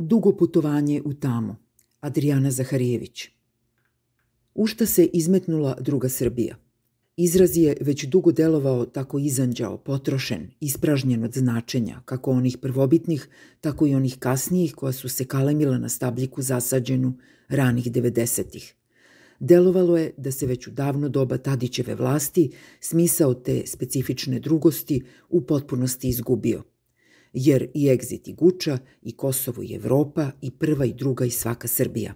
Dugo putovanje u tamo. Adriana Zaharijević. U šta se izmetnula druga Srbija? Izraz je već dugo delovao tako izanđao, potrošen, ispražnjen od značenja, kako onih prvobitnih, tako i onih kasnijih koja su se kalemila na stabljiku zasađenu ranih 90-ih. Delovalo je da se već u davno doba Tadićeve vlasti smisao te specifične drugosti u potpunosti izgubio – jer i Egzit i Guča, i Kosovo i Evropa, i prva i druga i svaka Srbija.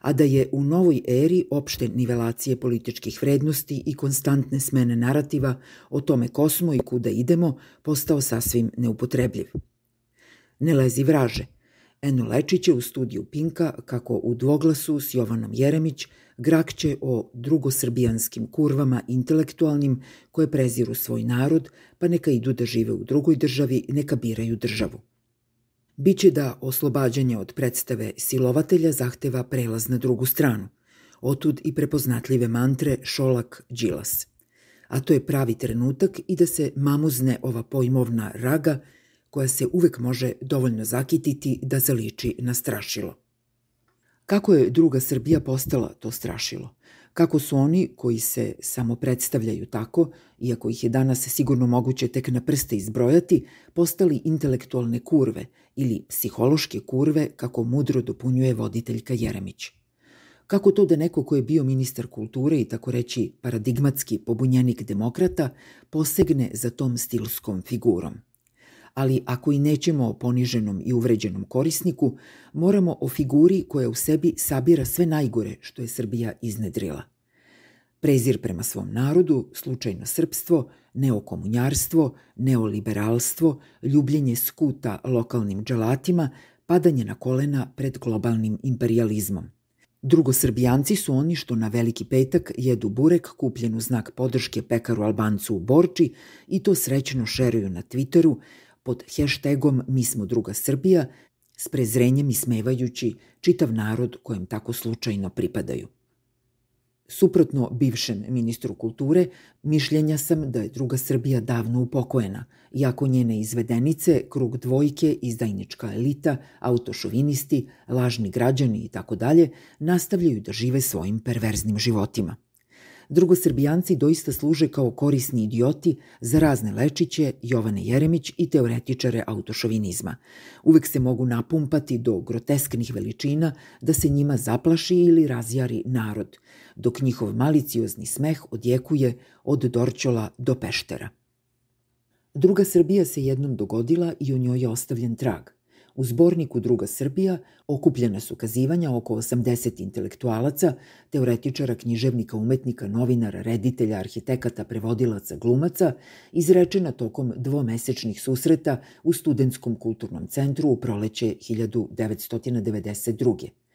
A da je u novoj eri opšte nivelacije političkih vrednosti i konstantne smene narativa o tome ko smo i kuda idemo postao sasvim neupotrebljiv. Ne lezi vraže. Eno Lečić je u studiju Pinka kako u dvoglasu s Jovanom Jeremić grakće o drugosrbijanskim kurvama intelektualnim koje preziru svoj narod, pa neka idu da žive u drugoj državi, neka biraju državu. Biće da oslobađanje od predstave silovatelja zahteva prelaz na drugu stranu, otud i prepoznatljive mantre Šolak Đilas. A to je pravi trenutak i da se mamuzne ova pojmovna raga koja se uvek može dovoljno zakititi da zaliči na strašilo. Kako je druga Srbija postala to strašilo? Kako su oni koji se samo predstavljaju tako, iako ih je danas sigurno moguće tek na prste izbrojati, postali intelektualne kurve ili psihološke kurve, kako mudro dopunjuje voditeljka Jeremić. Kako to da neko ko je bio ministar kulture i tako reći paradigmatski pobunjenik demokrata posegne za tom stilskom figurom? Ali ako i nećemo o poniženom i uvređenom korisniku, moramo o figuri koja u sebi sabira sve najgore što je Srbija iznedrila. Prezir prema svom narodu, slučajno srpstvo, neokomunjarstvo, neoliberalstvo, ljubljenje skuta lokalnim dželatima, padanje na kolena pred globalnim imperializmom. Drugosrbijanci su oni što na veliki petak jedu burek kupljen u znak podrške pekaru Albancu u Borči i to srećno šeruju na Twitteru, pod hashtagom Mi smo druga Srbija, s prezrenjem ismevajući čitav narod kojem tako slučajno pripadaju. Suprotno bivšem ministru kulture, mišljenja sam da je druga Srbija davno upokojena, iako njene izvedenice, krug dvojke, izdajnička elita, autošovinisti, lažni građani i tako dalje, nastavljaju da žive svojim perverznim životima. Drugosrbijanci doista služe kao korisni idioti za razne lečiće, Jovane Jeremić i teoretičare autošovinizma. Uvek se mogu napumpati do grotesknih veličina da se njima zaplaši ili razjari narod, dok njihov maliciozni smeh odjekuje od Dorćola do Peštera. Druga Srbija se jednom dogodila i u njoj je ostavljen trag. U zborniku Druga Srbija okupljena su kazivanja oko 80 intelektualaca, teoretičara, književnika, umetnika, novinara, reditelja, arhitekata, prevodilaca, glumaca, izrečena tokom dvomesečnih susreta u Studentskom kulturnom centru u proleće 1992.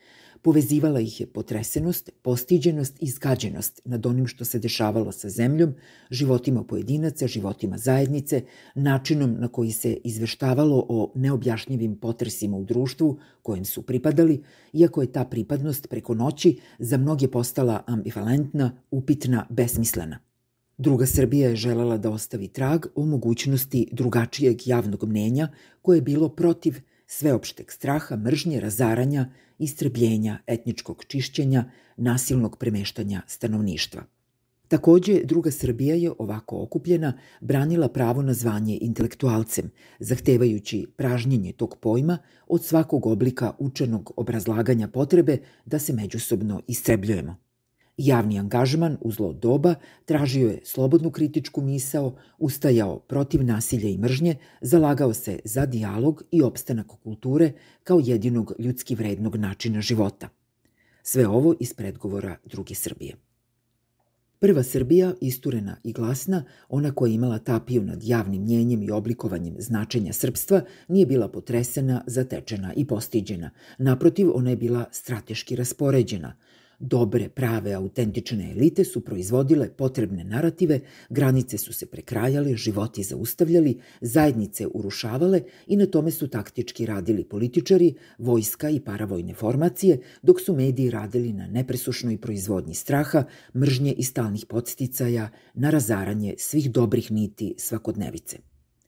Povezivala ih je potresenost, postiđenost i zgađenost nad onim što se dešavalo sa zemljom, životima pojedinaca, životima zajednice, načinom na koji se izveštavalo o neobjašnjivim potresima u društvu kojem su pripadali, iako je ta pripadnost preko noći za mnoge postala ambivalentna, upitna, besmislena. Druga Srbija je želela da ostavi trag o mogućnosti drugačijeg javnog mnenja koje je bilo protiv sveopšteg straha, mržnje, razaranja, istrebljenja, etničkog čišćenja, nasilnog premeštanja stanovništva. Takođe, druga Srbija je ovako okupljena branila pravo na zvanje intelektualcem, zahtevajući pražnjenje tog pojma od svakog oblika učenog obrazlaganja potrebe da se međusobno istrebljujemo. Javni angažman u zlo doba tražio je slobodnu kritičku misao, ustajao protiv nasilja i mržnje, zalagao se za dijalog i opstanak kulture kao jedinog ljudski vrednog načina života. Sve ovo iz predgovora druge Srbije. Prva Srbija, isturena i glasna, ona koja je imala tapiju nad javnim mnjenjem i oblikovanjem značenja srpstva, nije bila potresena, zatečena i postiđena. Naprotiv, ona je bila strateški raspoređena – Dobre, prave, autentične elite su proizvodile potrebne narative, granice su se prekrajale, životi zaustavljali, zajednice urušavale i na tome su taktički radili političari, vojska i paravojne formacije, dok su mediji radili na nepresušnoj proizvodnji straha, mržnje i stalnih podsticaja, na razaranje svih dobrih niti svakodnevice.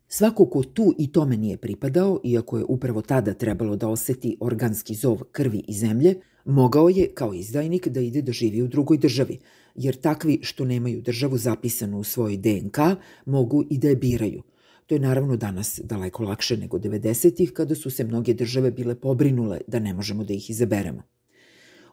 Svako ko tu i tome nije pripadao, iako je upravo tada trebalo da oseti organski zov krvi i zemlje, mogao je, kao izdajnik, da ide da živi u drugoj državi, jer takvi što nemaju državu zapisanu u svojoj DNK mogu i da je biraju. To je naravno danas daleko lakše nego 90-ih, kada su se mnoge države bile pobrinule da ne možemo da ih izaberemo.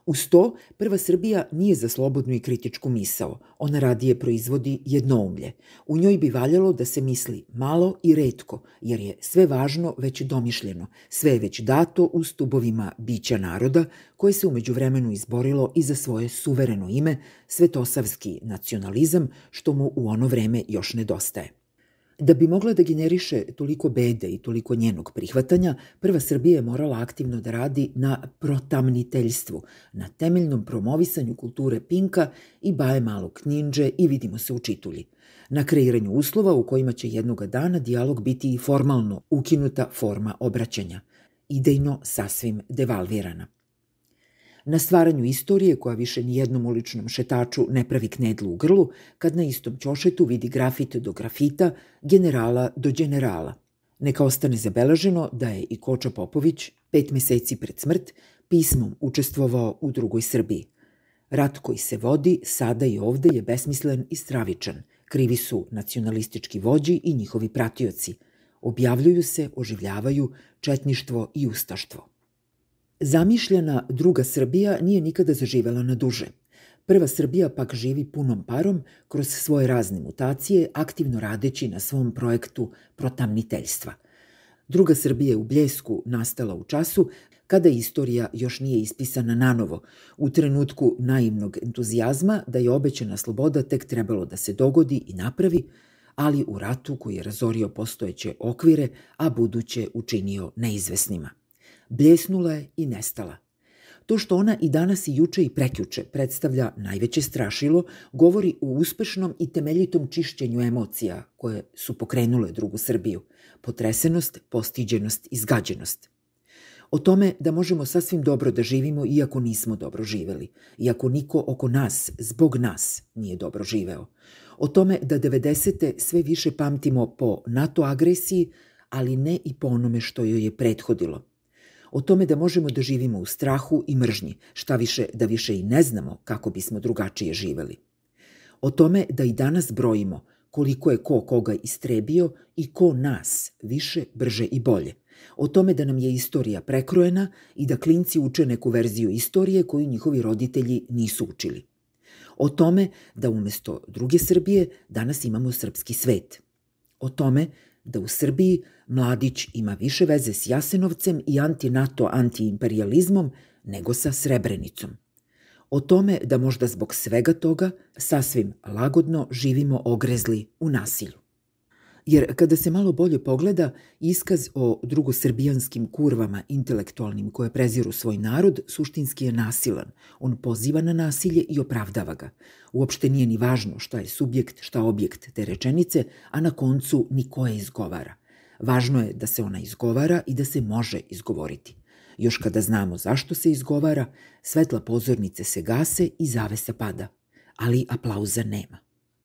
Uz to, Prva Srbija nije za slobodnu i kritičku misao. Ona radije proizvodi jednoumlje. U njoj bi valjalo da se misli malo i redko, jer je sve važno već domišljeno. Sve je već dato u stubovima bića naroda, koje se umeđu vremenu izborilo i za svoje suvereno ime, svetosavski nacionalizam, što mu u ono vreme još nedostaje. Da bi mogla da generiše toliko bede i toliko njenog prihvatanja, prva Srbija je morala aktivno da radi na protamniteljstvu, na temeljnom promovisanju kulture Pinka i baje malog kninđe i vidimo se u čitulji. Na kreiranju uslova u kojima će jednoga dana dijalog biti i formalno ukinuta forma obraćanja, idejno sasvim devalvirana na stvaranju istorije koja više ni jednom uličnom šetaču ne pravi knedlu u grlu, kad na istom ćošetu vidi grafit do grafita, generala do generala. Neka ostane zabeleženo da je i Koča Popović, pet meseci pred smrt, pismom učestvovao u drugoj Srbiji. Rat koji se vodi sada i ovde je besmislen i stravičan. Krivi su nacionalistički vođi i njihovi pratioci. Objavljuju se, oživljavaju četništvo i ustaštvo. Zamišljena druga Srbija nije nikada zaživela na duže. Prva Srbija pak živi punom parom kroz svoje razne mutacije, aktivno radeći na svom projektu protamniteljstva. Druga Srbija je u bljesku nastala u času kada istorija još nije ispisana nanovo, u trenutku naivnog entuzijazma da je obećana sloboda tek trebalo da se dogodi i napravi, ali u ratu koji je razorio postojeće okvire, a buduće učinio neizvesnima bljesnula je i nestala. To što ona i danas i juče i prekjuče predstavlja najveće strašilo, govori o uspešnom i temeljitom čišćenju emocija koje su pokrenule drugu Srbiju. Potresenost, postiđenost i zgađenost. O tome da možemo sasvim dobro da živimo iako nismo dobro živeli, iako niko oko nas, zbog nas, nije dobro živeo. O tome da 90. sve više pamtimo po NATO agresiji, ali ne i po onome što joj je prethodilo – o tome da možemo da živimo u strahu i mržnji, šta više da više i ne znamo kako bismo drugačije živeli. O tome da i danas brojimo koliko je ko koga istrebio i ko nas više, brže i bolje. O tome da nam je istorija prekrojena i da klinci uče neku verziju istorije koju njihovi roditelji nisu učili. O tome da umesto druge Srbije danas imamo srpski svet. O tome da u Srbiji mladić ima više veze s Jasenovcem i anti-NATO antiimperializmom nego sa Srebrenicom. O tome da možda zbog svega toga sasvim lagodno živimo ogrezli u nasilju. Jer kada se malo bolje pogleda, iskaz o drugosrbijanskim kurvama intelektualnim koje preziru svoj narod suštinski je nasilan. On poziva na nasilje i opravdava ga. Uopšte nije ni važno šta je subjekt, šta objekt te rečenice, a na koncu ni koje izgovara. Važno je da se ona izgovara i da se može izgovoriti. Još kada znamo zašto se izgovara, svetla pozornice se gase i zavesa pada, ali aplauza nema.